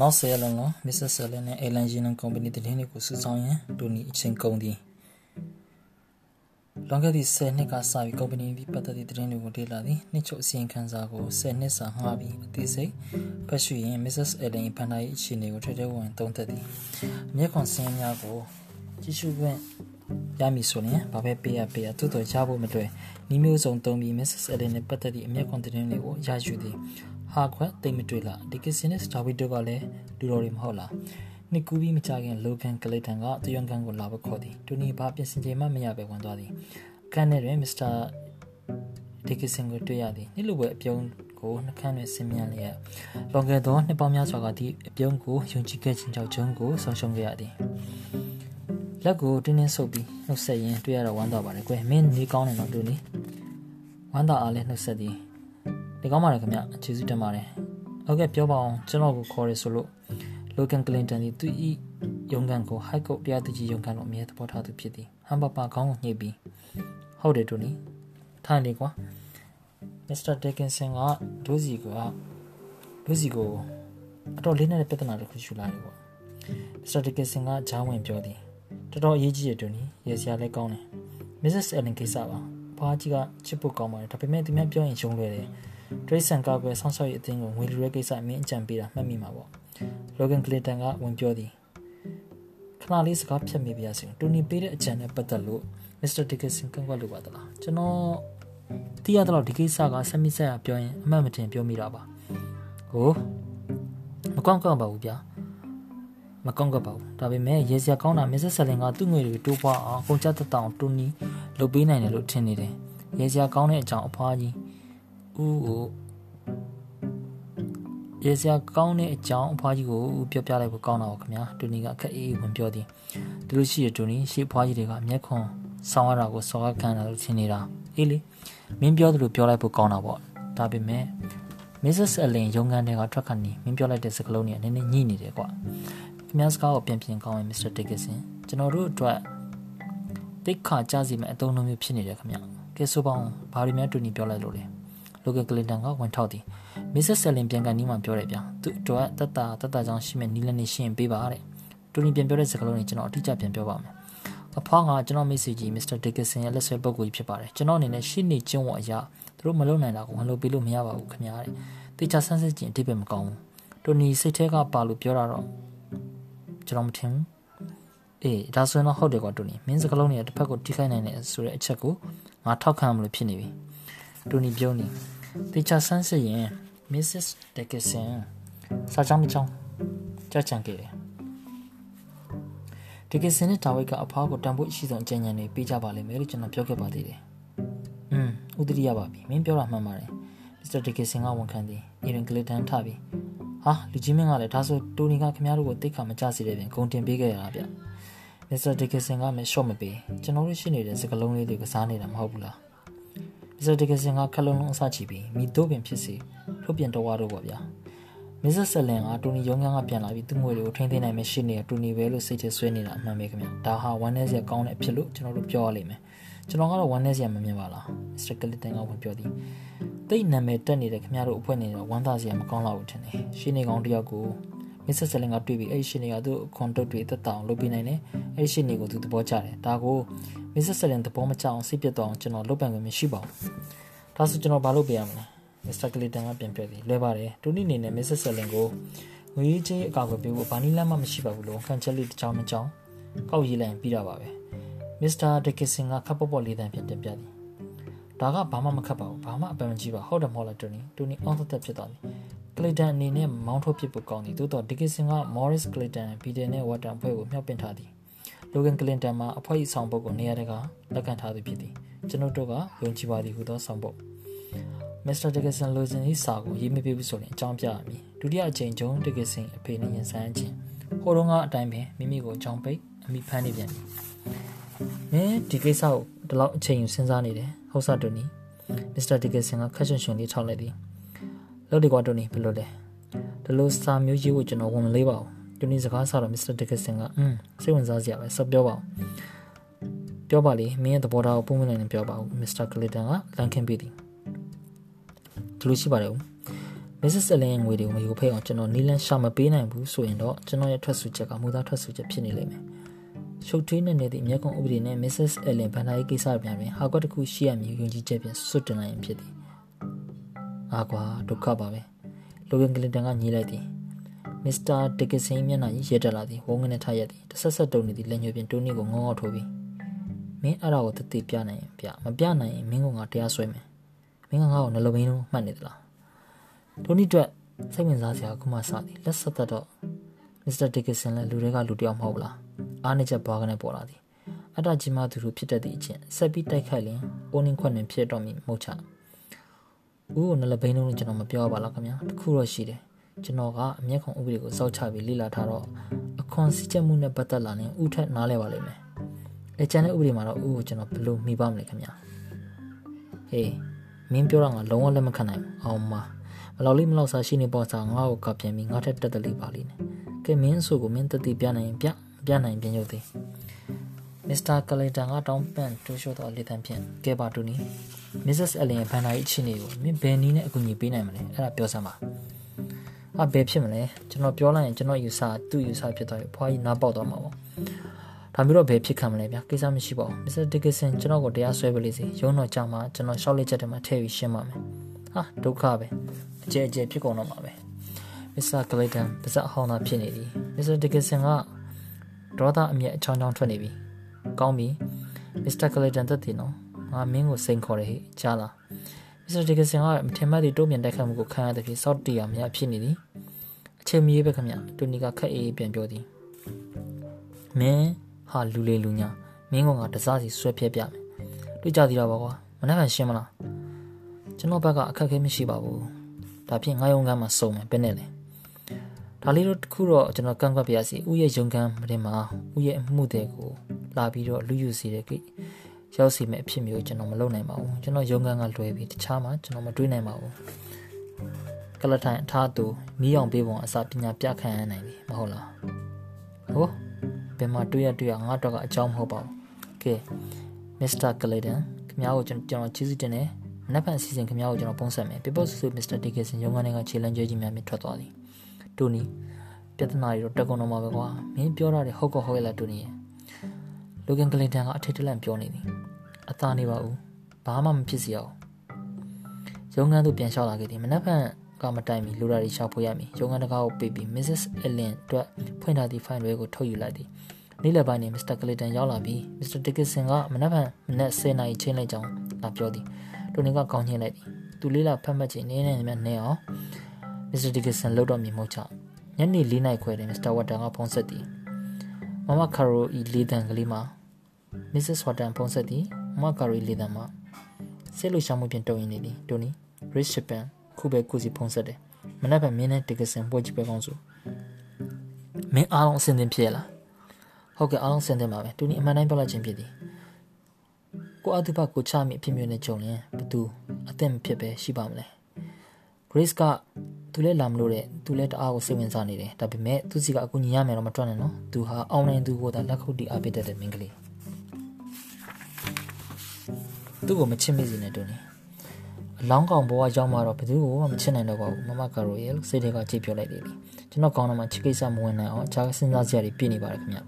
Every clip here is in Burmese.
နောက်ဆယ်လုံးလုံးမစ္စဆယ်လန်နဲ့အေလန်ဂျီနန်ကုမ္ပဏီတည်င်းတွေကိုစုဆောင်းရန်တူနီအချိန်ကုန်သည်လွန်ခဲ့သည့်10နှစ်ကစပြီးကုမ္ပဏီဒီပတ်သက်သည့်သတင်းတွေကိုလေ့လာသည်နှစ်ချုပ်အစီရင်ခံစာကို10နှစ်စာငှားပြီးအသေးစိတ်ဖတ်ရှုရင် Mrs. Ellen ဖန်တိုင်းအခြေအနေကိုထွေထွေဝင်သုံးသပ်သည်အမျက်ခွန်စင်းများကိုကြည့်ရှုခွင့်ရမည်ဆိုရင်ဘာပဲပေးရပေးရသို့တော်ရဖို့မတွေ့ဤမျိုးစုံသုံးပြီး Mrs. Ellen နဲ့ပတ်သက်သည့်အမျက်ခွန်သတင်းတွေကိုရယူသည် ဟာခွက်တိတ်မတွေ့လားဒီကစင်းနဲ့စတာဝီတိုကလည်းလူတော်တွေမဟုတ်လားနှစ်ကူးပြီးမကြခင်လိုကန်ကလေးတန်ကတယွန်ကန်ကိုလာဖို့ခေါ်သည်တူနီဘာပြင်ဆင်ချိန်မှမရပဲဝင်သွားသည်အခန်းထဲတွင်မစ္စတာဒီကစင်ကိုတွေ့ရသည်နှစ်လိုပဲအပြုံးကိုနှခမ်းတွင်ဆင်းမြန်းလျက်လွန်ခဲ့သောနှစ်ပေါင်းများစွာကဒီအပြုံးကိုယုံကြည်ခဲ့ခြင်းကြောင့်ဂျွန်းကိုဆုံးရှုံးခဲ့ရသည်လက်ကိုတင်းတင်းဆုပ်ပြီးနှုတ်ဆက်ရင်းတွေ့ရတော့ဝမ်းသာပါတယ်ကွယ်မင်းနေကောင်းတယ်နော်တူနီဝမ်းသာအားလည်းနှုတ်ဆက်သည် ဒီကောင်းပါတယ်ခင်ဗျကျေးဇူးတင်ပါတယ်ဟုတ်ကဲ့ပြောပါအောင်ကျွန်တော်ကိုခေါ်ရဆိုလို့လိုကန်ကလင်တန်ဒီသူဤယုံကန်ကိုဟိုက်ကုတ်တရားသူကြီးယုံကန်ကိုအမြဲသဘောထားသူဖြစ်သည်ဟမ်ပပါခေါင်းကိုညှိပြီးဟုတ်တယ်တူနီထိုင်လေကွာမစ္စတာဒက်ကင်ဆန်ကဒိုးစီကဒိုးစီကိုအတော်လေးနဲ့ပြဿနာတစ်ခုရှုလာတယ်ကွာမစ္စတာဒက်ကင်ဆန်ကဂျားဝင်ပြောသည်တော်တော်အရေးကြီးရတူနီရေစရာလည်းကောင်းတယ်မစ္စစ်အယ်လန်ကိစ္စပါဘာကြီးကချစ်ဖို့ကောင်းပါတယ်ဒါပေမဲ့သူများပြောရင်ရှုံးလွယ်တယ် ဒရိတ်ဆန်ကောက်ွယ်ဆောင်းဆောက်ရေးအသင်းကိုငွေလူရဲကိစ္စအမင်းအကြံပေးတာမှတ်မိမှာပေါ့လောဂန်ကလင်တန်ကဝင်ပြောသည်ခဏလေးစကားဖြတ်မိပါရစေတူနီပေးတဲ့အကြံနဲ့ပတ်သက်လို့မစ္စတာဒီကစ်ဆင်ကန့်ကွက်လိုပါသလားကျွန်တော်သိရတော့ဒီကိစ္စကဆက်မိဆက်ရပြောရင်အမှန်မတင်ပြောမိတာပါဟိုမကောင်းကောင်းပါဘူးဗျာမကောင်းကပါဘူးဒါပေမဲ့ရေစရာကောင်းတာမစ္စဆယ်လင်ကသူ့ငွေတွေတိုးပွားအောင်ကုန်ကြတဲ့တောင်တူနီလုပ်ပေးနိုင်တယ်လို့ထင်နေတယ်ရေစရာကောင်းတဲ့အကြောင်းအဖွားကြီး ဦးကိုရေစရာကောင်းတဲ့အကြောင်းအဖွားကြီးကိုပြောပြလိုက်ဖို့ကောင်းတာပါခင်ဗျာတူနီကအခက်အေးဝင်ပြောသည်ဒီလိုရှိရတူနီရှေ့အဖွားကြီးတွေကမျက်ခွန်ဆောင်းရတာကိုစော်ခံတာလို့ထင်နေတာအေးလေမင်းပြောသလိုပြောလိုက်ဖို့ကောင်းတာပေါ့ဒါပေမဲ့ Mrs. Allen ရုံးခန်းထဲကထွက်ခါနေမင်းပြောလိုက်တဲ့စကားလုံးတွေနည်းနည်းညှိနေတယ်ကွာခင်ဗျားစကားကိုပြန်ပြင်ကောင်းရင် Mr. Dickinson ကျွန်တော်တို့အတွက်တိတ်ခါကြစီမဲ့အသုံးအနှုန်းမျိုးဖြစ်နေတယ်ခင်ဗျကဲဆိုပါအောင်ဘာတွေများတူညီပြောလိုက်လို့လဲ လိုကကလင်တန်ကဝန်ထောက်သည်မစ္စစ်ဆယ်လင်ပြန်ကန်နီးမှပြောတယ်ဗျာသူ့အတွက်တတ်တာတတ်တာကြောင့်ရှိမဲ့နီးလက်နေရှင်းပေးပါတဲ့တူညီပြန်ပြောတဲ့စကားလုံးတွေကျွန်တော်အတိအကျပြန်ပြောပါမယ်အဖွားကကျွန်တော်မိတ်ဆွေကြီးမစ္စတာဒစ်ကဆန်ရဲ့လက်ဆွဲပုဂ္ဂိုလ်ကြီးဖြစ်ပါတယ်ကျွန်တော်အနေနဲ့ရှင်းနေကျုံဝအရာသူတို့မလုပ်နိုင်တာကိုဝင်လုပ်ပေးလို့မရပါဘူးခင်ဗျာတဲ့တေချာဆန်းစစ်ခြင်းအတိတ်ပဲမကောင်းဘူးတိုနီစိတ်ထဲကပါလို့ပြောတာတော့ကျွန်တော်မထင်ဘူးအေးဒါဆိုရင်တော့ဟုတ်တယ်ကွာတိုနီမင်းစကလုံးတွေတစ်ဖက်ကိုထိခိုက်နိုင်တယ်ဆိုတဲ့အချက်ကိုငါထောက်ခံမလို့ဖြစ်နေပြီတိုနီပြောနေတေ ချာဆန်းစစ်ရင် Mrs. Dickinson စာကြောင်းမကြောင်းကြကြံခဲ့တယ်ဒီကစင်နဲ့ဒါဝိတ်ကအဖွားကိုတန်ဖို့ရှိဆုံးအကြံဉာဏ်တွေပေးကြပါလိမ့်မယ်လို့ကျွန်တော်ပြောခဲ့ပါသေးတယ်။อืมဥဒရိယပါပြီ။မင်းပြောတာမှန်ပါတယ်။မစ္စတာဒီကစင်ကဝန်ခံသည်။အီရင်ကလစ်တန်ထပြီးဟာလူကြီးမင်းကလည်းဒါဆိုတိုနီကခင်ဗျားတို့ကိုတိတ်ခါမကြစေတဲ့ပြင်ဂုံတင်ပေးခဲ့ရတာဗျ။မစ္စတာဒီကစင်ကမရှော့မပေးကျွန်တော်တို့ရှိနေတဲ့စကလုံးလေးတွေကစားနေတာမဟုတ်ဘူးလား။မ စ္စတာဒီကစင်ကခက်လုံးလုံးအစချပြီးမိတို့ပင်ဖြစ်စီထုတ်ပြန်တော်ရတော့ပါဗျာ။မစ္စစ်ဆလန်ကတူနီရုံးခန်းကပြန်လာပြီးသူ့ငွေတွေကိုထိန်းသိမ်းနိုင်မယ်ရှိနေတူနီပဲလို့စိတ်ထဲဆွဲနေတာအမှန်ပဲခင်ဗျဒါဟာဝမ်းနည်းစရာကောင်းတဲ့အဖြစ်လို့ကျွန်တော်တို့ပြောရလိမ့်မယ်ကျွန်တော်ကတော့ဝမ်းနည်းစရာမမြင်ပါလားမစ္စတာကလစ်တန်ကဝင်ပြောသည်တိတ်နာမည်တက်နေတဲ့ခင်ဗျားတို့အဖွဲ့နေတော့ဝမ်းသာစရာမကောင်းတော့ဘူးထင်တယ်ရှင်းနေကောင်တယောက်ကို မစ္စဆလန်ကတွေ့ပြီးအဲ့ရှင်းနေကသူ့ခွန်တုတ်တွေတက်တောင်လုပ်ပြနိုင်တယ်အဲ့ရှင်းနေကိုသူသဘောကျတယ်ဒါကိုမစ္စဆလန်သဘောမကျအောင်စိတ်ပြတ်သွားအောင်ကျွန်တော်လုပ်ပန်ခွင့်မရှိပါဘူးဒါဆိုကျွန်တော်ဘာလုပ်ပေးရမလဲမစ္စတာကလီတန်ကပြန်ပြောသည်လွဲပါတယ်တူနီအနေနဲ့မစ္စဆယ်လင်ကိုငွေကြီးအကောက်ကိုပေးဖို့ဘာနီလမ်းမှမရှိပါဘူးလို့ခံချက်လေးတစ်ချောင်းတစ်ချောင်းကောက်ရေးလိုက်ပြီးတာပါပဲမစ္စတာဒက်ကစ်ဆင်ကခပ်ပေါ့ပေါ့လေးတန်ပြန်တင်ပြသည်ဒါကဘာမှမခတ်ပါဘူးဘာမှအပန်မကြီးပါဟုတ်တယ်မဟုတ်လားတူနီတူနီအောင်းသက်ဖြစ်သွားသည် ကလီတန်အနေနဲ့မောင်းထုတ်ဖြစ်ဖို့ကောင်းသည်သို့တော့ဒက်ကစ်ဆင်ကမော်ရစ်ကလီတန်ဘီဒန်နဲ့ဝတ်တန်ဖွဲ့ကိုမြှောက်ပင်ထားသည်လိုဂန်ကလင်တန်မှာအဖွဲ့အဆောင်ပုတ်ကိုနေရာတကာလက်ခံထားသည်ဖြစ်သည်ကျွန်ုပ်တို့ကယုံကြည်ပါသည်ဟုသောဆောင်ပုတ်မစ္စတာဒက်ကဆန်လိုချင်ဤစာကိုရေးမပေးဘူးဆိုရင်အကြောင်းပြရမည်ဒုတိယအကြိမ်ကျုံဒက်ကဆန်အဖေနဲ့ရင်ဆိုင်ခြင်းဟိုတုန်းကအတိုင်းပင်မိမိကိုအကြောင်းပိတ်အမိဖမ်းနေပြန်ပြီမင်းဒီကိစ္စကိုဒီလောက်အချိန်ယူစဉ်းစားနေတယ်ဟုတ်စားတူနီမစ္စတာဒက်ကဆန်ကခက်ရှင်ရှင်လေးထောက်လိုက်သည် လို့ဒီကွာတူနီဘယ်လိုလဲဒီလိုစာမျိုးရေးဖို့ကျွန်တော်ဝန်မလေးပါဘူးတူနီစကားဆတော့မစ္စတာဒက်ကဆန်ကအင်းစိတ်ဝင်စားစရာပဲဆက်ပြောပါဦးပြောပါလေမင်းရဲ့သဘောထားကိုပုံမှန်နဲ့ပြောပါဦးမစ္စတာကလီတန်ကလန်ခင်ပေးသည်ဒီလိုရှိပါတယ်ဦးမ Mrs. Allen ငွေတွေကိုမယူဖိတ်အောင်ကျွန်တော်နီလန်ရှာမပေးနိုင်ဘူးဆိုရင်တော့ကျွန်တော်ရဲ့ထွက်ဆိုချက်ကမူသားထွက်ဆိုချက်ဖြစ်နေလိမ့်မယ်။ရှုပ်ထွေးနေတဲ့အမျက်ကွန်ဥပဒေနဲ့ Mrs. Allen ဘန်နာရေးကိစ္စပြန်တွင်ဟာကွက်တစ်ခုရှိရမည်ယုံကြည်ချက်ဖြင့်စွတ်တင်နိုင်ရင်ဖြစ်သည်။ အာကွာဒုက္ခပါပဲ။လိုဂန်ကလင်တန်ကညီးလိုက်သည်။မစ္စတာဒစ်ကဆင်မျက်နှာကြီးရဲတက်လာသည်ဝုန်းကနေထရက်သည်တဆက်ဆက်တုံနေသည်လက်ညှိုးဖြင့်တိုးနီကိုငေါငေါထိုးပြီးမင်းအဲ့ဒါကိုတတိပြနိုင်ရင်ပြမပြနိုင်ရင်မင်းကငါတရားဆွဲမယ်။မင်းကငါ့ကိုနှလုံးမင်းလုံးမှတ်နေသလား။တိုနီအတွက်စိတ်ဝင်စားစရာအခုမှစသည်လက်ဆက်သက်တော့မစ္စတာဒီကစ်ဆန်လည်းလူတွေကလူတယောက်မဟုတ်လားအားနေချက်ဘွားကနေပေါ်လာသည်အတ္တကြီးမှသူတို့ဖြစ်တတ်သည့်အချင်းဆက်ပြီးတိုက်ခိုက်ရင်အိုးနင်းခွက်နဲ့ဖြစ်တော့မည်မဟုတ်ချ ဦးကိုနလဘိန်းလုံးနဲ့ကျွန်တော်မပြောပါလားခင်ဗျာတခုတော့ရှိတယ်ကျွန်တော်ကအမျက်ခုံဥပဒေကိုစောက်ချပြီးလေ့လာထားတော့အခွန်စည်းချက်မှုနဲ့ပတ်သက်လာရင်ဥထက်နားလဲပါလိမ့်မယ်အဲကျန်တဲ့ဥပဒေမှာတော့ဥကိုကျွန်တော်ဘယ်လိုမိပါမလဲခင်ဗျာဟေးမင်းပြောတာငါလုံးဝလက်မခံနိုင်ဘူးအောင်မမလောက်လေးမလောက်စားရှိနေပေါ်စားငါ့ကိုကပြန်ပြီးငါထက်တက်တလေးပါလိမ့်နဲ့ကဲမင်းဆိုကိုမင်းတတိပြနိုင်ရင်ပြပြနိုင်ပြန်ရုပ်သေး မစ္စတာကလေတန်ကတောင်းပန်တိုးရှို့တော့လေတန်ဖြင့်ကဲပါတူနီမစ္စစ်အလင်ရဲ့ဘန်နာရေးအခြေအနေကိုမင်းဘယ်နည်းနဲ့အကူအညီပေးနိုင်မလဲအဲ့ဒါပြောစမ်းပါအဘယ်ဖြစ်မလဲကျွန်တော်ပြောလိုက်ရင်ကျွန်တော်ယူဆသူ့ယူဆဖြစ်သွားပြီဖွားကြီးနားပေါက်သွားမှာပေါ့ဒါမျိုးတော့ဘယ်ဖြစ်ခံမလဲဗျာကိစ္စမရှိပါဘူးမစ္စတာဒီကစ်ဆန်ကျွန်တော်ကိုတရားစွဲပေးလိမ့်စေရုံးတော်ကြောင်မှာကျွန်တော်ရှောက်လက်ချက်တွေမှာထည့်ပြီးရှင်းပါမယ်ဟာဒုက္ခပဲအကျဲအကျဲဖြစ်ကုန်တော့မှာပဲမစ္စတာကလေတန်ပါဇက်အဟောင်းသားဖြစ်နေပြီမစ္စတာဒီကစ်ဆန်ကဒေါသအမျက်အချောင်းချောင်းထွက်နေပြီ ကောင်းပြီမစ္စတာကလေတန်တက်တယ်နော်ငါမင်းကိုစိန်ခေါ်တယ်ဟဲ့ကြားလားမစ္စတာဒီကစ်ဆန်ကမထင်မှတ်သည့်တိုးပြန်တိုက်ခတ်မှုကိုခံရတဲ့ဖြစ်စော့တီယာမရဖြစ်နေသည်အချိန်မီးပဲခင်ဗျတူနီကခက်အေးပြန်ပြောသည်မင်းဟာလူလေလူညာမင်းကငါတစားစီဆွဲဖြဲပြမယ်တွေ့ကြသေးတာပါကွာမနှက်ခံရှင်းမလားကျွန်တော်ဘက်ကအခက်အခဲမရှိပါဘူးဒါဖြင့်ငါယုံကမ်းမှာစုံမယ်ဘယ်နဲ့လဲ ဒါလေးတော့တခုတော့ကျွန်တော်ကန့်ကွက်ပြရစီဥရဲ့ယုံကမ်းမတင်မှာဥရဲ့အမှုတွေကိုလာပြီးတော့လူယူစီတဲ့ကိရောက်စီမဲ့အဖြစ်မျိုးကျွန်တော်မလုပ်နိုင်ပါဘူးကျွန်တော်ယုံကမ်းကလွယ်ပြီးတခြားမှာကျွန်တော်မတွေးနိုင်ပါဘူးကလထိုင်အထားသူမိအောင်ပေးပုံအစာပညာပြခံရနိုင်ပြီမဟုတ်လားဟိုဘယ်မှာတွေ့ရတွေ့ရငါတော့ကအကြောင်းမဟုတ်ပါဘူးကဲမစ္စတာကလေဒန်ခင်ဗျားကိုကျွန်တော်ကျေးဇူးတင်တယ်မနက်ဖြန်အစီအစဉ်ခင်ဗျားကိုကျွန်တော်ပုံဆက်မယ် People Suit Mr. Dickinson ရုံးကနေကခြေလမ်းကျဲကြီးများမြထွက်သွားသည် တူနီပြဿနာတွေတော့တက်ကုန်တော့မှာပဲကွာမင်းပြောတာတွေဟုတ်ကောဟုတ်ရဲ့လားတူနီရဲ့လိုဂန်ကလင်တန်ကအထိတ်တလန့်ပြောနေသည်အသာနေပါဦးဘာမှမဖြစ်စီအောင်ရုံးခန်းသို့ပြန်လျှောက်လာခဲ့သည်မနက်ဖြန်ကမတိုင်မီလိုရာတွေရှောက်ဖို့ရမည်ရုံးခန်းတကားကိုပိတ်ပြီး Mrs. Ellen အတွက်ဖွင့်ထားသည့်ဖိုင်တွေကိုထုတ်ယူလိုက်သည်နေ့လယ်ပိုင်းတွင် Mr. Clayton ရောက်လာပြီး Mr. Dickinson ကမနက်ဖြန်မနက်10:00နာရီချင်းလိုက်ကြောင်းလာပြောသည်တိုနီကကောင်းချင်းလိုက်သည်သူလေးလာဖတ်မှတ်ချင်နေနေမြတ်နေအောင် မစ္စတာဒီကဆန်လောက်တော့မြင်မဟုတ်ချညနေ၄နိုင်ခွဲတယ်မစ္စတာဝတ်တန်ကဖုန်းဆက်သည်မမကာရိုဤလေးတန်ကလေးမှာမစ္စစ်ဝတ်တန်ဖုန်းဆက်သည်မမကာရိုဤလေးတန်မှာဆက်လို့ရှောင်းမှုပြင်တုံရင်နေသည်တိုနီရစ်ရှပန်ခုပဲကုစီဖုန်းဆက်တယ်မနက်ဖြန်မင်းနဲ့ဒီကဆန်ပွဲကြည့်ပဲကောင်းစုမင်းအားလုံးအဆင်သင့်ဖြစ်လားဟုတ်ကဲ့အားလုံးအဆင်သင့်ပါပဲတူနီအမှန်တိုင်းပြောလိုက်ခြင်းဖြစ်သည်ကိုအတုပကိုချမိအဖြစ်မျိုးနဲ့ကြုံရင်ဘသူအသက်မဖြစ်ပဲရှိပါမလဲ Grace က သူလည်းလာမလို့တဲ့သူလည်းတအားကိုစိတ်ဝင်စားနေတယ်ဒါပေမဲ့သူစီကအကူညီရမယ်တော့မတွက်နဲ့နော်သူဟာအောင်နိုင်သူကိုသာလက်ခုပ်တီအားပေးတတ်တဲ့မင်းကလေးသူ့ကိုမချစ်မိစေနဲ့တူနေအလောင်းကောင်ဘဝရောက်မှတော့ဘယ်သူမှမချစ်နိုင်တော့ပါဘူးမမကာရိုရဲ့လို့စိတ်ထဲကကြည့်ပြောလိုက်တယ်လေကျွန်တော်ကောင်းတော့မှချစ်ကိစ္စမဝင်နိုင်အောင်အခြားစဉ်းစားစရာတွေပြည့်နေပါတယ်ခင်ဗျ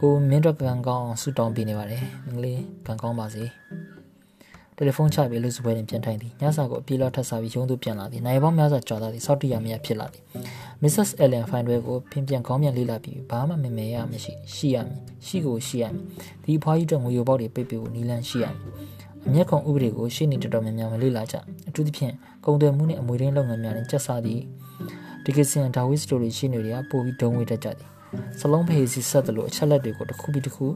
ကိုမင်းတို့ကံကောင်းဆူတောင်းပေးနေပါတယ်မင်္ဂလေးကံကောင်းပါစေ တယ်လီဖုန်းချပြီးလူစပွဲတွင်ပြန်ထိုင်သည်ညစာကိုအပြေးလောက်ထပ်စားပြီးရုံးသို့ပြန်လာသည်နိုင်ပေါင်းများစွာကြာလာသည်စောက်တရမရဖြစ်လာသည် Mrs. Ellen ဖိုင်တွဲကိုဖင်ပြန်ကောင်းပြန်လေးလာပြီးဘာမှမမေရမရှိရှိရမည်ရှိကိုရှိရမည်ဒီအဖွားကြီးတို့ငွေရိုပေါက်တွေပိတ်ပြီးနီလန်းရှိရမည်အမျက်ခုံဥပဒေကိုရှေ့နေတော်တော်များများမလေ့လာကြအထူးသဖြင့်ကုန်သွယ်မှုနှင့်အမွေရင်းလုပ်ငန်းများတွင်ကျက်စားသည့်ဒီကစင်ဒါဝစ်စတိုရီရှင်းတွေကပိုပြီးဒုံဝေတတ်ကြသည်စလုံးဖေးစီဆက်တယ်လို့အချက်လက်တွေကိုတစ်ခုပြီးတစ်ခု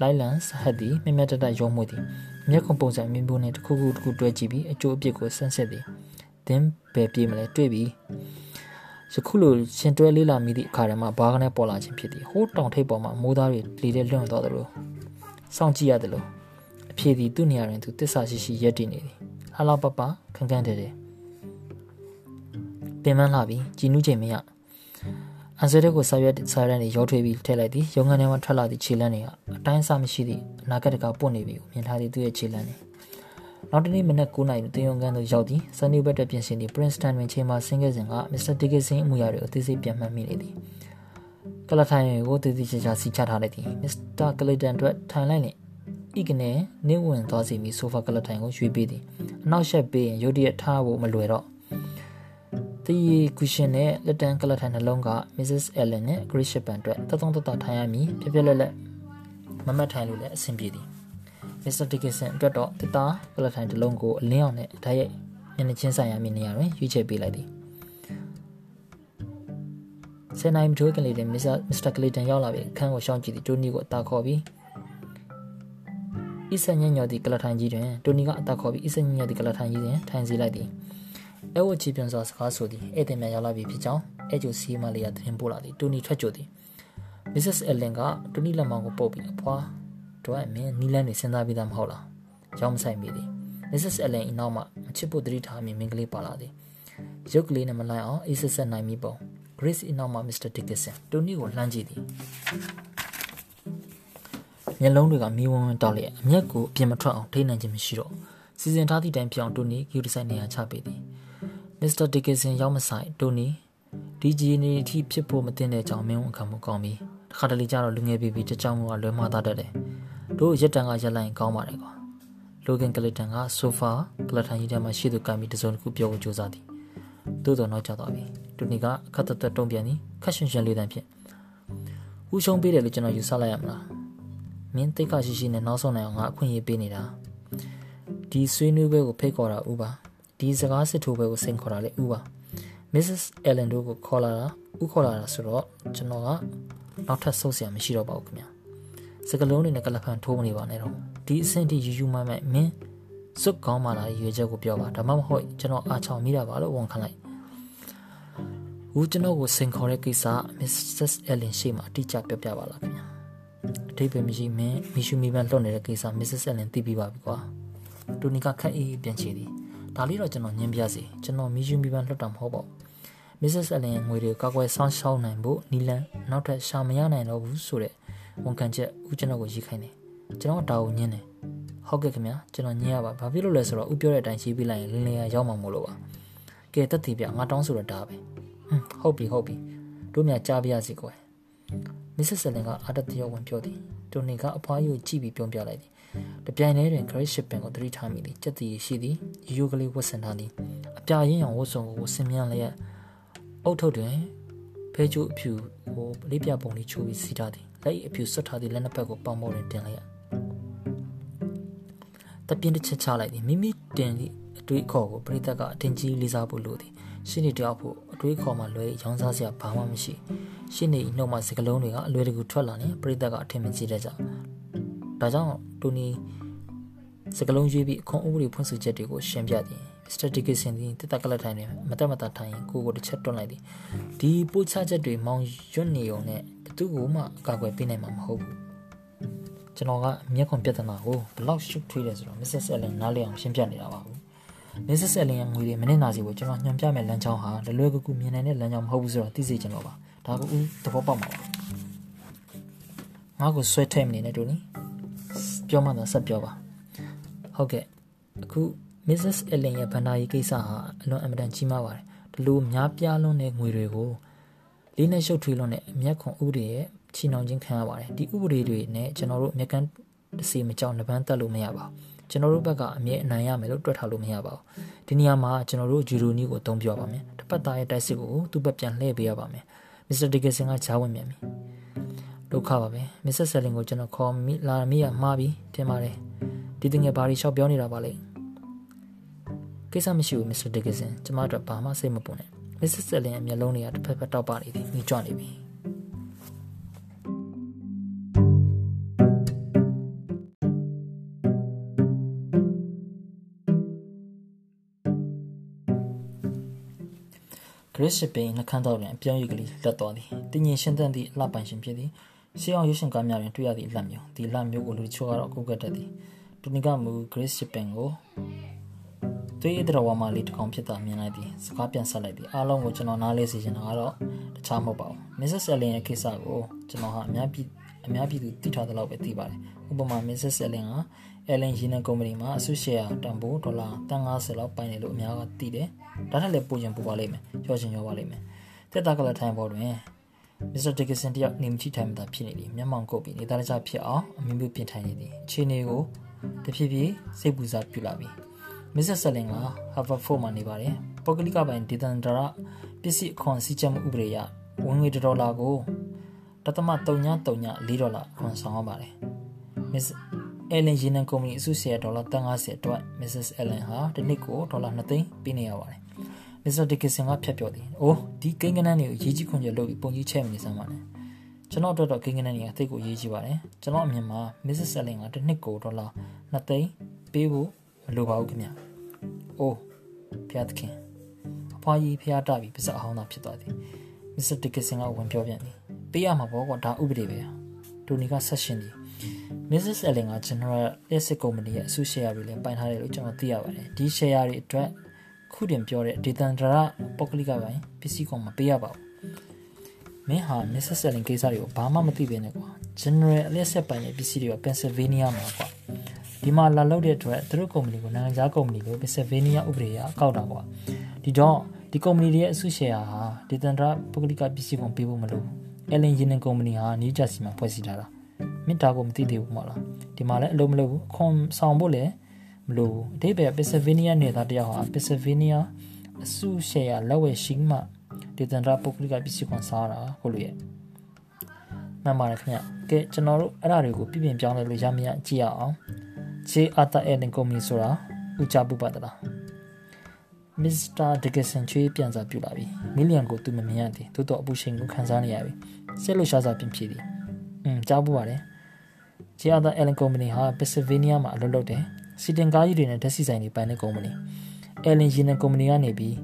လိုက်လံစဟတ်သည်မြမြတတရုံးမှုသည် မျက်ခုံပုံစံမြင်ပုံနဲ့တစ်ခုခုတစ်ခုတွဲကြည့်ပြီးအကျိုးအပြစ်ကိုဆန်းစစ်သည်သင်ဘယ်ပြေးမလဲတွေ့ပြီယခုလိုရှင်တွဲလေးလာမိသည့်အခါတည်းမှာဘာကနေပေါ်လာခြင်းဖြစ်သည်ဟိုးတောင်ထိပ်ပေါ်မှာမိုးသားတွေလေတဲ့လွန့်သွားသလိုစောင့်ကြည့်ရတယ်လို့အဖြေသည်သူ့နေရာတွင်သူတစ္ဆာရှိရှိရက်တည်နေသည်လှလှပပခန်းခန်းတဲတဲပင်မလာပြီးကြည်နူးချိန်မရ အန်ဆယ်တဲ့ကိုစာရွက်စာရန်တွေရောထွေးပြီးထည့်လိုက်သည်ရုံငန်းထဲမှာထွက်လာသည့်ခြေလမ်းတွေကအတိုင်းအဆမရှိသည့်အနာဂတ်တကပွင့်နေပြီကိုမြင်ထားသည့်သူ့ရဲ့ခြေလမ်းတွေနောက်တနေ့မနက်9:00နာရီတင်ယုံကန်သို့ရောက်သည်ဆန်နီဘက်တပြင်ဆင်သည့် Princeton တွင်ချိန်မှာဆင်းခဲ့စဉ်က Mr. Dickinson အမှုရာတွေကိုအသေးစိတ်ပြန်မှတ်မိနေသည်ကလထိုင်ကိုတည်တည်ချာချာစီချထားလိုက်သည် Mr. Clayton အတွက်ထိုင်လိုက်လျင်ဤကနေနေဝင်သွားစီပြီးဆိုဖာကလထိုင်ကိုရွှေ့ပေးသည်အနောက်ရှက်ပေးရင်ရုတ်တရက်ထားဖို့မလွယ်တော့ တီကူရှင်နဲ့လက်တန်ကလထိုင်နှလုံးက Mrs. Allen နဲ့ Grace Shipman အတွက်တသုံးတတထိုင်ရမည်ပြပြလက်လက်မမတ်ထိုင်လို့လည်းအဆင်ပြေသည် Mr. Dickinson အတွက်တော့တစ်သားကလထိုင်တစ်လုံးကိုအလင်းအောင်နဲ့ဓာတ်ရိုက်မျက်နှာချင်းဆိုင်ရမည့်နေရာတွင်ရွေးချယ်ပေးလိုက်သည်ဆယ်နိုင်ထိုးကလေးတင်မစ္စတာကလီတန်ရောက်လာပြီးအခန်းကိုရှောင်းကြည့်သည်တိုနီကိုအသာခေါ်ပြီးဤဆန်ညညော်သည့်ကလထိုင်ကြီးတွင်တိုနီကအသာခေါ်ပြီးဤဆန်ညညော်သည့်ကလထိုင်ကြီးတွင်ထိုင်စီလိုက်သည် အဲဝချီပြန်စွာစကားဆိုသည်ဧည့်သည်များရောက်လာပြီဖြစ်ကြောင်းအဲကျိုစီမလီယာတင်ပို့လာသည်တိုနီထွက်ကြသည် Mrs. Ellen ကတိုနီလက်မောင်ကိုပုတ်ပြီးအဖွာတော့အမင်းနီလန်းနေစဉ်းစားပြီးသားမဟုတ်လားရောင်းမဆိုင်မိသည် Mrs. Ellen ၏နောက်မှမချစ်ဖို့တတိထားမိမင်းကလေးပါလာသည်ရုပ်ကလေးနဲ့မလိုက်အောင်အေးဆက်ဆက်နိုင်မိပုံ Grace ၏နောက်မှ Mr. Dickinson တိုနီကိုလှမ်းကြည့်သည်မျက်လုံးတွေကမီးဝန်းဝန်းတောက်လျက်အမျက်ကိုအပြင်မထွက်အောင်ထိနိုင်ခြင်းမရှိတော့စီစဉ်ထားသည့်တိုင်ပြောင်းတိုနီဂီယူဒီဆိုင်နေရာချပေးသည် Mr. Dickinson ရောက်မဆိုင်တိုနီဒီဂျီနေအထိဖြစ်ဖို့မတင်တဲ့အကြောင်းမင်းဝန်ခံမှုကောင်းပြီးတခါတလေကျတော့လူငယ်ပြီးပြီးတကြောင်မှုကလွဲမှားတတ်တယ်တို့ရက်တန်ကရက်လိုက်ကောင်းပါတယ်ကွာလိုဂင်ကလစ်တန်ကဆိုဖာကလထန်ကြီးထဲမှာရှိသူကမ်းပြီးတစုံတစ်ခုပြောဖို့ကြိုးစားသည်သို့တော်နောက်ကျသွားပြီတူနီကခတ်သက်သက်တုံ့ပြန်သည်ခက်ရှင်ရှင်လေးတန်းဖြင့်ဦးရှုံးပေးတယ်လို့ကျွန်တော်ယူဆလိုက်ရမလားမင်းတိတ်ခရှိရှိနဲ့နောက်ဆုံးနိုင်အောင်ငါအခွင့်အရေးပေးနေတာဒီဆွေးနွေးပွဲကိုဖိတ်ခေါ်တာဥပါ ဒီစကားစစ်ထိုးပွဲကိုစိန်ခေါ်တာလေဥပါ Mrs. Ellen တို့ကိုခေါ်လာတာဥခေါ်လာတာဆိုတော့ကျွန်တော်ကနောက်ထပ်ဆုတ်เสียမရှိတော့ပါဘူးခင်ဗျာစကလုံးတွေနဲ့ကလဖန်ထိုးမနေပါနဲ့တော့ဒီအဆင့်ထိယူယူမှမဲ့မင်းစွတ်ကောင်းမှလာရွေချက်ကိုပြောပါဒါမှမဟုတ်ကျွန်တော်အားချောင်မိတာပါလို့ဝန်ခံလိုက်ဦးကျွန်တော်ကိုစင်ခေါ်တဲ့ကိစ္စ Mrs. Ellen ရှေ့မှာအတိအကျပြောပြပါလားခင်ဗျာအထိပ္ပယ်မရှိမင်းမီရှူမီပန်လွတ်နေတဲ့ကိစ္စ Mrs. Ellen သိပြီးပါပြီကွာတူနီကခက်အေးပြန်ချေသည် ဒါလေးတော့ကျွန်တော်ညင်းပြစီကျွန်တော်မီရှူမီပန်လွတ်တာမဟုတ်ပါဘူး Mrs. Allen ရဲ့ငွေတွေကိုကောက်ွယ်ဆောင်းရှောင်းနိုင်ဖို့နီလန်နောက်ထပ်ရှာမရနိုင်တော့ဘူးဆိုတဲ့ဝန်ခံချက်ဦးကျွန်တော်ကိုရေးခိုင်းတယ်ကျွန်တော်ဒါကိုညင်းတယ်ဟုတ်ကဲ့ခင်ဗျာကျွန်တော်ညင်းရပါဘာဖြစ်လို့လဲဆိုတော့ဦးပြောတဲ့အတိုင်းရေးပြလိုက်ရင်လင်းလင်းရရောက်မှာမို့လို့ပါကဲတက်တည်ပြငါတောင်းဆိုတော့ဒါပဲဟွန်းဟုတ်ပြီဟုတ်ပြီတို့မြကြားပြရစီကွယ် Mrs. Allen ကအာတတရဝင်ပြောသည်တိုနီကအဖွားကြီးကိုကြည့်ပြီးပြောပြလိုက်သည် တပြိုင်တည်းတွင် Grace Shipping ကိုသတိထားမိသည်ကြက်တီရှိသည်ရိုးကလေးဝတ်ဆင်ထားသည်အပြာရင်းအောင်ဝတ်စုံကိုဆင်မြန်းလျက်အုတ်ထုတ်တွင်ဖဲကျိုးအဖြူကိုလေးပြပုံလေးချိုးပြီးစီးထားသည်လက်အဖြူဆွတ်ထားသည့်လက်နှစ်ဖက်ကိုပေါင်ပေါ်တွင်တင်လိုက်ရတပြင်းတစ်ချက်ချလိုက်သည်မိမိတင်သည့်အတွေးခေါ်ကိုပရိသတ်ကအတင်ကြီးလေးစားဖို့လိုသည်ရှင်းနေတယောက်ဖို့အတွေးခေါ်မှလွဲရောင်းစားစရာဘာမှမရှိရှင်းနေနှုတ်မှစကလုံးတွေကအလွယ်တကူထွက်လာနေပရိသတ်ကအထင်မကြီးတတ်ကြ ဒါကြောင့်တူနီစကလုံးရွေးပြီးအခွန်ဥပဒေဖွင့်ဆိုချက်တွေကိုရှင်းပြသည်မစ္စတာဒီကစ်ဆန်သည်တက်တက်ကလထိုင်နေမတက်မတထိုင်ရင်ကိုကိုတစ်ချက်တွန်းလိုက်သည်ဒီပို့ချချက်တွေမောင်ရွတ်နေုံနဲ့ဘသူ့ကိုမှအကာအကွယ်ပေးနိုင်မှာမဟုတ်ဘူးကျွန်တော်ကမျက်ခွန်ပြဿနာကိုဘလောက်ရှုပ်ထွေးလဲဆိုတော့ Mrs. Allen နားလည်အောင်ရှင်းပြနေတာပါဘူး Mrs. Allen ရဲ့ငွေတွေမနစ်နာစီကိုကျွန်တော်ညွှန်ပြမယ်လမ်းကြောင်းဟာလွယ်လွယ်ကူကူမြင်နိုင်တဲ့လမ်းကြောင်းမဟုတ်ဘူးဆိုတော့သိစေချင်တော့ပါဒါကဦးသဘောပေါက်မှာပါငါ့ကိုဆွဲထည့်မနေနဲ့တူနီ ပြောမှသာဆက်ပြောပါဟုတ်ကဲ့အခု Mrs. Ellen ရဲ့ဗန္ဒာရီကိစ္စဟာအလွန်အမတန်ကြီးမားပါတယ်ဒီလိုများပြားလွန်းတဲ့ငွေတွေကိုလေးနဲ့ရှုပ်ထွေးလွန်းတဲ့အမျက်ခွန်ဥပဒေရဲ့ချီနှောင်ခြင်းခံရပါတယ်ဒီဥပဒေတွေနဲ့ကျွန်တော်တို့အမျက်ကန်းတစီမကြောက်နှပန်းတက်လို့မရပါဘူးကျွန်တော်တို့ဘက်ကအမြဲအနိုင်ရမယ်လို့တွက်ထားလို့မရပါဘူးဒီနေရာမှာကျွန်တော်တို့ဂျူရိုနီကိုအသုံးပြပါမယ်တစ်ပတ်သားရဲ့တိုက်စစ်ကိုသူ့ဘက်ပြန်လှည့်ပေးရပါမယ်မစ္စတာဒီကဆန်ကဂျားဝင်မြန်ပြီ ဒုက္ခပါပဲမစ္စဆယ်လင်ကိုကျွန်တော်ခေါ်မိလာမိရမှားပြီတင်ပါတယ်ဒီတငယ်ဘာတွေရှောက်ပြောနေတာပါလဲကိစ္စမရှိဘူးမစ္စတာဒီကဆန်ကျမတို့ဘာမှစိတ်မပူနဲ့မစ္စဆယ်လင်ရဲ့မျက်လုံးတွေကတစ်ဖက်ဖက်တောက်ပနေသည်ညှိကြွနေပြီဂရစ်ရှစ်ပင်နှခမ်းတော်တွင်အပြောင်းရည်ကလေးလက်သွားသည်တင်းရင်ရှင်းသန့်သည့်အလှပိုင်ရှင်ဖြစ်သည် ရှေးအောင်ရွှေရှင်ကားများတွင်တွေ့ရသည့်အလှမျိုးဒီလှမျိုးကိုလူချို့ကတော့ကိုကတ်တတ်သည်တူနီကမူဂရစ်ရှစ်ပင်ကိုသွေးရတဲ့ဝါမလေးတစ်ကောင်ဖြစ်တာမြင်လိုက်သည်စကားပြန်ဆက်လိုက်သည်အားလုံးကိုကျွန်တော်နားလဲစီချင်တာကတော့တခြားမဟုတ်ပါဘူး Mrs. Ellen ရဲ့ကိစ္စကိုကျွန်တော်ဟာအများပြည်အများပြည်သူသိထားသလောက်ပဲသိပါတယ်ဥပမာ Mrs. Ellen က Ellen ရေနံကုမ္ပဏီမှာအစုရှယ်ယာတန်ဖိုးဒေါ်လာ150လောက်ပိုင်တယ်လို့အများကသိတယ်ဒါထက်လည်းပိုချင်ပိုပါလိမ့်မယ်ကြောချင်ရောပါလိမ့်မယ်တက်တာကလထိုင်ပေါ်တွင် မစ္စတာဒီကဆန်တယောက်နေမချိထိုင်မှသာဖြစ်နေသည်မျက်မှောင်ကုတ်ပြီးနေသားတခြားဖြစ်အောင်အမျိုးမျိုးပြင်ထိုင်နေသည်ခြေနေကိုတဖြည်းဖြည်းစိတ်ပူစားပြလာပြီမစ္စတာဆလင်ကဟာဗတ်ဖို့မှာနေပါတယ်ပုဂ္ဂလိကပိုင်းဒေသန္တရပစ္စည်းအခွန်စည်းချက်မှုဥပဒေအရဝင်ငွေဒေါ်လာကိုတသမ3.3 4ဒေါ်လာခွန်ဆောင်ရပါတယ်မစ္စအယ်လင်ဂျီနန်ကုမ္ပဏီအစုရှယ်ဒေါ်လာ350အတွက် Mrs. Allen ဟာတစ်နှစ်ကိုဒေါ်လာ2သိန်းပေးနေရပါတယ် မစ္စတာဒီကဆန်ကဖြတ်ပြောသည်။အိုးဒီကိန်းကနန်းတွေကိုရေးကြီးခွန်ကျလုပ်ပြီးပုံကြီးချဲ့မနေစမ်းပါနဲ့။ကျွန်တော်အတွက်တော့ကိန်းကနန်းတွေကသိကိုရေးကြီးပါတယ်။ကျွန်တော်အမြင်မှာ Mrs. Selling ကတစ်နှစ်ကိုဒေါ်လာ2သိန်းပေးဖို့မလိုပါဘူးခင်ဗျ။အိုးဖျားသခင်အဖွားကြီးဖျားတပြီးပါစအဟောင်းသာဖြစ်သွားသည်။မစ္စတာဒီကဆန်ကဝင်ပြောပြန်သည်။ပေးရမှာပေါ့ကွာဒါဥပဒေပဲ။တိုနီကဆက်ရှင်သည် Mrs. Allen က General Electric Company ရဲ့အစုရှယ်ယာတွေလည်းပိုင်ထားတယ်လို့ကျွန်တော်သိရပါတယ်။ဒီရှယ်ယာတွေအတွက် ခုတင်ပြောတဲ့ဒေသန္တရပုဂ္ဂလိကပိုင်းပစ္စည်းကောင်မပေးရပါဘူးမင်းဟာ Mrs. Selling ကိစ္စတွေကိုဘာမှမသိပဲနဲ့ကွာ General အလက်ဆက်ပိုင်းရဲ့ပစ္စည်းတွေက Pennsylvania မှာကွာဒီမှာလာလောက်တဲ့အတွက်သူတို့ကုမ္ပဏီကိုနိုင်ငံခြားကုမ္ပဏီလို့ Pennsylvania ဥပဒေအကောက်တာကွာဒီတော့ဒီကုမ္ပဏီတွေရဲ့အစုရှယ်ယာဟာဒေသန္တရပုဂ္ဂလိကပစ္စည်းကောင်ပေးဖို့မလိုဘူး Allen Union ကုမ္ပဏီဟာ New Jersey မှာဖွဲ့စည်းထားတာမင်းဒါကိုမသိသေးဘူးမလားဒီမှာလည်းအလုံးမလုပ်ဘူးအခွန်ဆောင်ဖို့လည်း မလိုဘူးအတိပ္ပယ်ပက်ဆယ်ဗေးနီးယားနယ်သားတယောက်ဟာပက်ဆယ်ဗေးနီးယားအစုရှယ်ယာလက်ဝယ်ရှိမှဒေသန္တရပုဂ္ဂလိကပစ္စည်းခွန်စားတာဟုတ်လို့ရဲ့မှန်ပါတယ်ခင်ဗျကဲကျွန်တော်တို့အဲ့ဒါတွေကိုပြပြင်ပြောင်းလဲလို့ရမရကြည့်ရအောင် J Arthur Allen Company ဆိုတာဦးချပူပါတလားမစ္စတာဒဂဆန်ချွေးပြန်စားပြလာပြီမီလီယံကိုသူမမြင်ရသည်သို့တော့အပူရှင်ကိုခံစားနေရပြီဆက်လို့ရှားစားပြင်ဖြစ်သည်อืมကြားပူပါတယ် J Arthur Allen Company ဟာ Pennsylvania မှာအလုပ်လုပ်တယ် စီတင်ကားကြီးတွေနဲ့ဓာတ်ဆီဆိုင်တွေပိုင်တဲ့ကုမ္ပဏီ။ Allen ရေနံကုမ္ပဏီကနေပြီး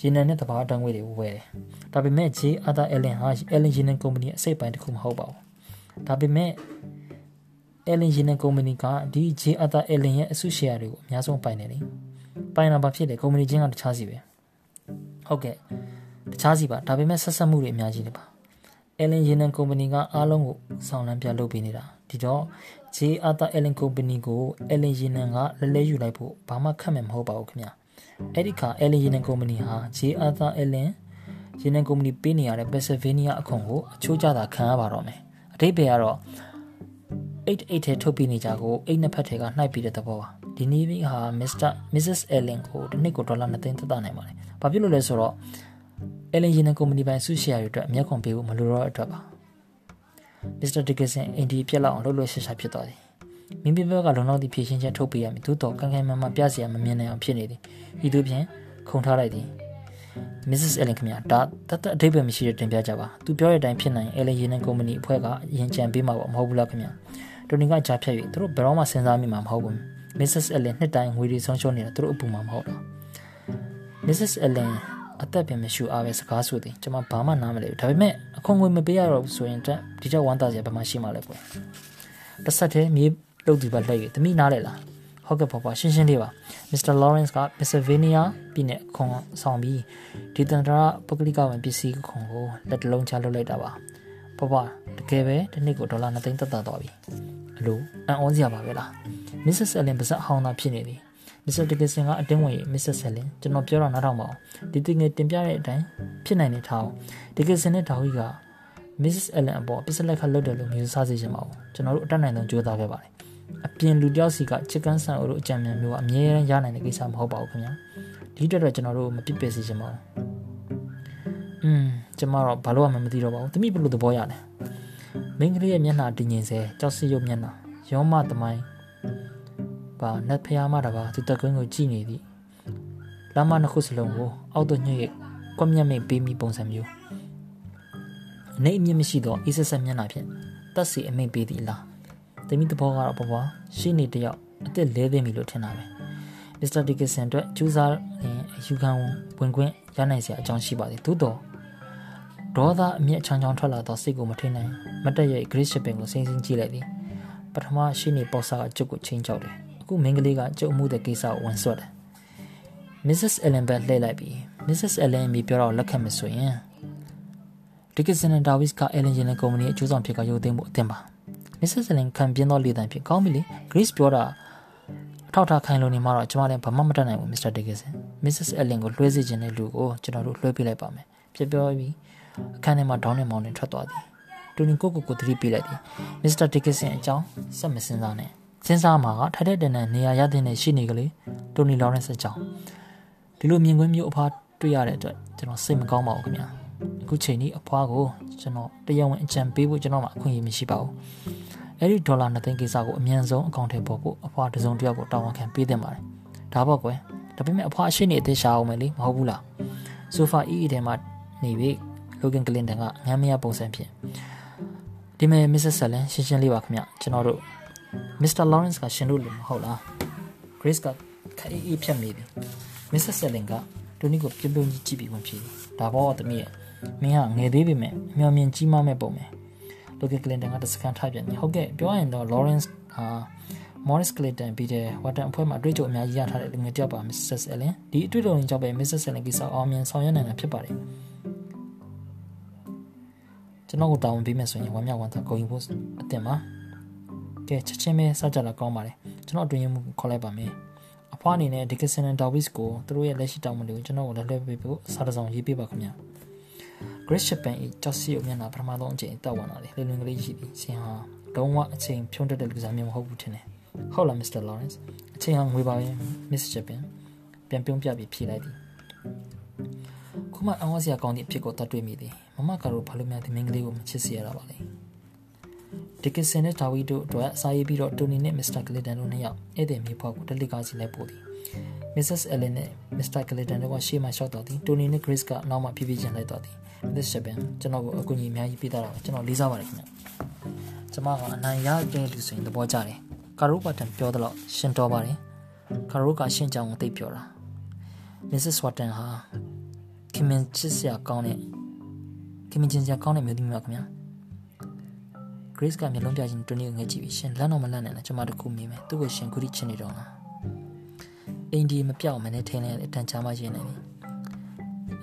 ရေနံနဲ့တဘာတန်းငွေတွေဝယ်တယ်။ဒါပေမဲ့ J Arthur Allen ဟာ Allen ရေနံကုမ္ပဏီအစိတ်ပိုင်းတစ်ခုမဟုတ်ပါဘူး။ဒါပေမဲ့ Allen ရေနံကုမ္ပဏီကဒီ J Arthur Allen ရဲ့အစုရှယ်ယာတွေကိုအများဆုံးပိုင်တယ်လေ။ပိုင်တာဘာဖြစ်လဲကုမ္ပဏီချင်းကတခြားစီပဲ။ဟုတ်ကဲ့တခြားစီပါဒါပေမဲ့ဆက်ဆက်မှုတွေအများကြီးလေပါ။ Allen ရေနံကုမ္ပဏီကအားလုံးကိုဆောင်လန်းပြလုပ်ပေးနေတာ။ဒီတော့ J Arthur Allen Company ကို Allen Yenan ကလဲလဲယူလိုက်ဖို့ဘာမှခက်မယ်မဟုတ်ပါဘူးခင်ဗျာအဲ့ဒီခါ Allen Yenan Company ဟာ J Arthur Allen Yenan Company ပေးနေရတဲ့ Pennsylvania အခွန်ကိုအချိုးကျတာခံရပါတော့မယ်အတိတ်ပဲကတော့88ထဲထုတ်ပြနေကြကိုအိတ်နှစ်ဖက်ထဲကနှိုက်ပြီးတဲ့သဘောပါဒီနေ့ဟာ Mr. Mrs. Allen ကိုတစ်နှစ်ကိုဒေါ်လာ2သိန်းသက်သာနိုင်ပါတယ်ဘာဖြစ်လို့လဲဆိုတော့ Allen Yenan Company ပိုင်စုရှယ်ယာတွေအတွက်အမျက်ခွန်ပေးဖို့မလိုတော့အတွက်ပါမစ္စတာဒီကဆန်အင်ဒီပြက်လောက်အောင်လှုပ်လှုပ်ရှားရှားဖြစ်သွားသည်မိမိဘက်ကလုံလောက်သည့်ဖြည့်ရှင်းချက်ထုတ်ပေးရမည်သို့တော်ကန်ကန်မမပြစရာမမြင်နိုင်အောင်ဖြစ်နေသည်ဤသို့ဖြင့်ခုံထားလိုက်သည် Mrs. Ellen ခင်ဗျာဒါတတ်တအထိပ္ပယ်မရှိတဲ့တင်ပြကြပါသူပြောတဲ့အတိုင်းဖြစ်နိုင် Ellen ရေနံကုမ္ပဏီအဖွဲ့ကအရင်ကြံပေးမှာပေါ့မဟုတ်ဘူးလားခင်ဗျာတိုနီကကြားဖြတ်၍သူတို့ဘယ်တော့မှစဉ်းစားမိမှာမဟုတ်ဘူး Mrs. Ellen နှစ်တိုင်းငွေတွေဆုံးရှုံးနေတာသူတို့အပူမှာမဟုတ်တော့ Mrs. Ellen အသက်ပင်မရှိအားပဲစကားဆိုသည်ကျွန်မဘာမှနားမလဲဘူးဒါပေမဲ့အခွန်ငွေမပေးရတော့ဘူးဆိုရင်တက်ဒီကြောင့်ဝမ်းသာစရာဘာမှရှိမှလဲကွယ်တစ်ဆက်တည်းမြေလုတ်သူပါလှည့်ရတမိနားလဲလားဟုတ်ကဲ့ပေါ့ပါရှင်းရှင်းလေးပါမစ္စတာလော်ရန့်စ်ကပက်ဆယ်ဗေးနီးယားပြည်နယ်ခွန်ဆောင်ပြီးဒီတန်တရာပုဂ္ဂလိကဝင်ပစ္စည်းခွန်ကိုလက်တလုံးချလုပ်လိုက်တာပါပေါ့ပါတကယ်ပဲဒီနေ့ကိုဒေါ်လာ2သိန်းတက်တာသွားပြီအလိုအံ့ဩစရာပါပဲလားမစ္စစ်အလင်ပါဇက်အဟောင်းသားဖြစ်နေသည် မစ္စတာဒီကဆန်ကအတင်းဝင်မစ္စတာဆယ်လင်ကျွန်တော်ပြောတာနားထောင်ပါအောင်ဒီတင်ငယ်တင်ပြတဲ့အတိုင်းဖြစ်နိုင်တဲ့ထောင်ဒီကဆန်နဲ့ဒေါ်ကြီးက Mrs. Allen အပေါ်ပစ္စလက်ခတ်လုပ်တယ်လို့မျိုးစားစေချင်ပါဘူးကျွန်တော်တို့အတက်နိုင်ဆုံးကြိုးစားခဲ့ပါတယ်အပြင်လူတယောက်စီကချစ်ကန်းဆန်အိုတို့အကြံဉာဏ်မျိုးကအမြဲတမ်းရနိုင်တဲ့ကိစ္စမဟုတ်ပါဘူးခင်ဗျာဒီအတွက်တော့ကျွန်တော်တို့မပြစ်ပယ်စေချင်ပါဘူးอืมကျွန်မတော့ဘာလို့မှမသိတော့ပါဘူးတမိဘလို့သဘောရလဲမင်းကလေးရဲ့မျက်နှာတည်ငြိမ်စေကြောက်စီရုပ်မျက်နှာရောမသမိုင်း ပါနတ်ဖျားမတပါသူတကွင်းကိုကြည့်နေသည်လမ်းမနှစ်ခုစလုံးကိုအောက်သို့ညှိ့ကွက်မျက်မိတ်ပေးမိပုံစံမျိုးအနေအမြင့်မရှိသောအေးဆက်ဆက်မျက်နှာဖြင့်တက်စီအမိတ်ပေးသည်လားတမိတဘောကတော့ဘဘရှိနေတယောက်အသက်လဲသိပြီလို့ထင်တာပဲမစ္စတာဒီကဆန်အတွက်ကျူးစားရင်အယူခံဝင်ခွင့်ရနိုင်စရာအကြောင်းရှိပါသည်သို့တော့ဒေါသအမျက်ချောင်းချောင်းထွက်လာသောစိတ်ကိုမထိနိုင်မတက်ရဲ့ Great Shipping ကိုစိမ့်စိမ့်ကြည့်လိုက်သည်ပထမရှိနေပေါ်စာအကျုပ်ကိုချင်းချောက်တယ် အခုမင်းကလေးကကြုံမှုတဲ့ကိစ္စကိုဝန်ဆွတ်တယ် Mrs. Ellen ပဲလှည့်လိုက်ပြီး Mrs. Ellen မိပြောတော့လက်ခံမဆိုရင် Dickinson and Davis က Ellen ရင်ကုမ္ပဏီအကျိုးဆောင်ဖြစ်ကရုပ်သိမ်းမှုအသင့်ပါ Mrs. Ellen ခံပြင်းသောလေတံဖြင့်ကောင်းပြီလေ Grace ပြောတာအထောက်ထားခိုင်းလို့နေမှတော့ကျမလည်းဘာမှမတတ်နိုင်ဘူး Mr. Dickinson Mrs. Ellen ကိုလွှဲစေခြင်းတဲ့လူကိုကျွန်တော်တို့လွှဲပေးလိုက်ပါမယ်ပြပြောပြီးအခန်းထဲမှာဒေါင်းနဲ့မောင်နဲ့ထွက်သွားသည်တူနီကိုကိုကိုသတိပေးလိုက်သည် Mr. Dickinson အကြောင်းစက်မစင်းစားနဲ့ စဉ်းစားမှာကထိုက်တဲ့တန်တဲ့နေရာရတဲ့ရှိနေကလေးတိုနီလော်ရန့်စ်အကြောင်းဒီလိုမြင်ကွင်းမျိုးအဖားတွေ့ရတဲ့အတွက်ကျွန်တော်စိတ်မကောင်းပါဘူးခင်ဗျာအခုချိန်นี้အဖွားကိုကျွန်တော်တရားဝင်အကြံပေးဖို့ကျွန်တော်မှအခွင့်အရေးမရှိပါဘူးအဲ့ဒီဒေါ်လာ2သိန်းကိစ္စကိုအမြန်ဆုံးအကောင့်ထဲပေါ်ဖို့အဖွားတစုံတစ်ယောက်ကိုတာဝန်ခံပေးသင့်ပါတယ်ဒါပေါ့ကွယ်ဒါပေမဲ့အဖွားအရှိနေအသေးရှာအောင်မယ်လေမဟုတ်ဘူးလားဆိုဖာအီးအီထဲမှာနေပြီးလိုဂန်ကလင်တန်ကငမ်းမရပုံစံဖြင့်ဒီမဲ့ Mrs. Salen ရှင်းရှင်းလေးပါခင်ဗျကျွန်တော်တို့ Mr. Lawrence ကရှင်လို့လို့မဟုတ်လား Grace ကခအေးအေးဖြတ်မိတယ် Mrs. Salen ကတူနီကိုပြုံးပြုံးကြီးကြည့်ပြီးဝင်ဖြေဒါပေါ့တမီးရဲ့မင်းဟာငယ်သေးပေမဲ့အမျှော်မြင်ကြီးမားမဲ့ပုံပဲလိုကကလင်တန်ကတစကန်ထားပြန်နေဟုတ်ကဲ့ပြောရရင်တော့ Lawrence ဟာ Morris Clayton ပြီးတဲ့ဝတ်တန်အဖွဲ့မှာအတွေ့အကြုံအများကြီးရထားတဲ့လူငယ်တယောက်ပါ Mrs. Ellen ဒီအတွေ့အကြုံကြောင့်ပဲ Mrs. Ellen ကိစ္စအောင်မြင်ဆောင်ရွက်နိုင်တာဖြစ်ပါတယ်ကျွန်တော်ကိုတာဝန်ပေးမယ်ဆိုရင်ဝမ်းမြောက်ဝမ်းသာဂုဏ်ယူဖို့အသင့်ပါ ကဲချက်ချင်းပဲစကြလာကောင်းပါတယ်ကျွန်တော်အတွင်းမှုခေါ်လိုက်ပါမယ်အဖွားအနေနဲ့ Dickinson and Davis ကိုသူတို့ရဲ့လက်ရှိတောင်းပန်တွေကိုကျွန်တော်ကိုလည်းလွှဲပေးဖို့စာတစောင်ရေးပေးပါခင်ဗျာ Grace Chapman ၏ကြောက်စီအမျက်နှာပထမဆုံးအချိန်တက်ဝင်လာတယ်လေလွင်ကလေးရှိသည်ဆင်ဟာလုံးဝအချိန်ဖြုံးတက်တဲ့လူစားမျိုးမဟုတ်ဘူးထင်တယ်ဟုတ်လား Mr. Lawrence အချိန်ဟာငွေပါပဲ Miss Chapman ပြန်ပြုံးပြပြီးဖြေလိုက်သည်ခုမှအဝါစရာကောင်းသည့်အဖြစ်ကိုတတ်တွေ့မိသည်မမကတော့ဘာလို့များဒီမင်းကလေးကိုမချစ်စီရတာပါလဲ ဒီကစ်ဆန်နဲ့ဒါဝီတို့အတွက်စာရေးပြီးတော့တိုနီနဲ့မစ္စတာကလီတန်တို့နှစ်ယောက်ဧည့်သည်မြေဖွားကိုတက်လီကားစီလိုက်ပို့သည် Mrs. Ellen နဲ့ Mr. Clayton တို့ကရှေ့မှာရှောက်တော်သည်တိုနီနဲ့ Grace ကနောက်မှဖြည်းဖြည်းချင်းလိုက်တော်သည် Miss Chapman ကျွန်တော်ကိုအကူအညီအများကြီးပေးတာတော့ကျွန်တော်လေးစားပါတယ်ခင်ဗျကျွန်မကအနိုင်ရတဲ့လူဆိုရင်သဘောကျတယ်ကာရိုပါတန်ပြောတော့ရှင်းတော်ပါတယ်ကာရိုကရှင်းကြောင်ကိုသိပြောတာ Mrs. Watton ဟာခင်မင်ချစ်စရာကောင်းတဲ့ခင်မင်ချင်းစရာကောင်းတဲ့မျိုးသမီးပါခင်ဗျာ Grace ကမျက်လုံးပြချင်းတွန်းနေငဲ့ကြည့်ပြီးရှင်လန့်တော့မလန့်နဲ့လားကျွန်မတခုမေးမယ်သူ့ကိုရှင်ခုထိချင်နေတော့လားအင်ဒီမပြောက်မနဲ့ထင်းလဲအတန်ချာမှရှင်နေပြီ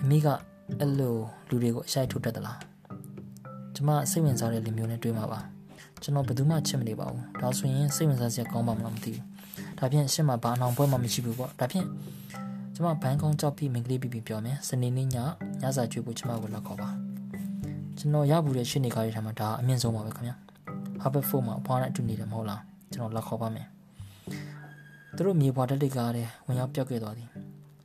အမိကအဲ့လိုလူတွေကိုအရှိုက်ထုတ်တတ်သလားကျွန်မစိတ်ဝင်စားတဲ့လူမျိုးနဲ့တွေ့မှာပါကျွန်တော်ဘယ်သူမှချစ်မနေပါဘူးဒါဆိုရင်စိတ်ဝင်စားစရာကောင်းပါမလားမသိဘူးဒါဖြင့်ရှင်းမှာဘာအောင်ပွဲမှမရှိဘူးပေါ့ဒါဖြင့်ကျွန်မဘန်းကုန်းကြောက်ပြီးမင်္ဂလိပြပြပြောမယ်စနေနေ့ညညစာကျွေးဖို့ကျွန်မကိုလက်ခေါ်ပါ ကျွန်တော်ရဘူးတဲ့ရှင်းနေကားတွေထဲမှာဒါအမြင့်ဆုံးပါပဲခင်ဗျာ Haberford မှာအဖွားနဲ့အတူနေတယ်မဟုတ်လားကျွန်တော်လက်ခေါ်ပါမယ်သူတို့မြေပွားတက်တိတ်ကားတဲ့ဝင်ရောက်ပြောက်ခဲ့သွားသည်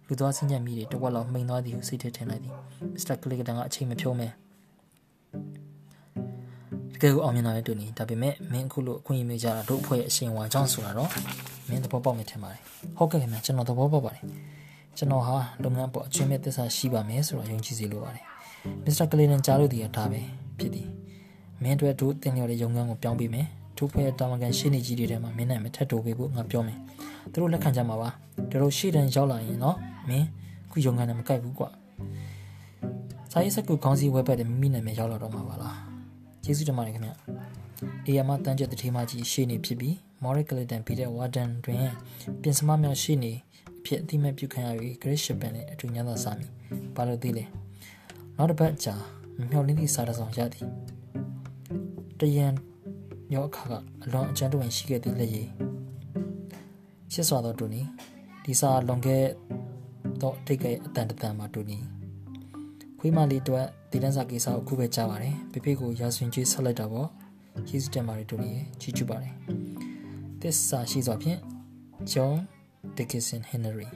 လူသွားစင်းညက်မိတွေတဝက်လောက်မှိန်သွားသည်ဟုစိတ်ထဲထင်လိုက်သည်မစ္စတာကလီကတန်ကအချိန်မဖြုံးမဲတကယ်ကိုအောင်မြင်လာတဲ့တူနေဒါပေမဲ့မင်းအခုလိုအခွင့်အရေးကြတာတို့အဖွဲ့ရဲ့အရှင်ဝါကြောင့်ဆိုတာတော့မင်းသဘောပေါက်နေထင်ပါတယ်ဟုတ်ကဲ့ခင်ဗျာကျွန်တော်သဘောပေါက်ပါတယ်ကျွန်တော်ဟာလုပ်ငန်းပေါ်အချင်းမဲ့သစ္စာရှိပါမယ်ဆိုတော့ယုံကြည်စီလိုပါတယ် မစ္စတာကလီနန်ကြားလို့ဒီကဒါပဲဖြစ်သည်မင်းတို့တို့တင်လျော်တဲ့ရုံငန်းကိုပြောင်းပေးမယ်ထိုဖွဲ့တာဝန်ခံရှင်းနေကြီးတွေထဲမှာမင်းနဲ့မထက်တိုးပေးဖို့ငါပြောမယ်သူတို့လက်ခံကြမှာပါတို့ရှေ့တန်းရောက်လာရင်တော့မင်းခုရုံငန်းနဲ့မကိုက်ဘူးကွာစာရေးစက်ကူခေါင်းစည်းဝဲပတ်တဲ့မိမိနာမည်ရောက်လာတော့မှာပါလားကျေးဇူးတင်ပါတယ်ခင်ဗျအေယာမတန်းချက်တထေးမကြီးရှေ့နေဖြစ်ပြီးမော်ရီကလီတန်ပြီးတဲ့ဝါဒန်တွင်ပြင်စမများရှေ့နေအဖြစ်အတိမတ်ပြုခံရပြီးဂရစ်ရှပန်နဲ့အတူညသာစာမီဘာလို့သေးလဲ နောက်တစ်ပတ်ကြာမျောလင်းသည့်စားတစောင်ရသည်တရန်ရောအခါကအလွန်အကျဉ်းတဝင်ရှိခဲ့သည့်လက်ရည်ရှစ်စွာသောတူနီဒီစာလွန်ခဲ့တော့တိတ်ကအတန်တန်မှာတူနီခွေးမလေးတို့ဒီလန်းစာကိစ္စကိုခုပဲကြားပါတယ်ဖေဖေကိုရာဇဝင်ကြီးဆက်လိုက်တာပေါ့ယေစုတင်ပါတယ်တူနီရဲ့ချီးကျူးပါတယ်သစ္စာရှိစွာဖြင့် John Dickinson Henry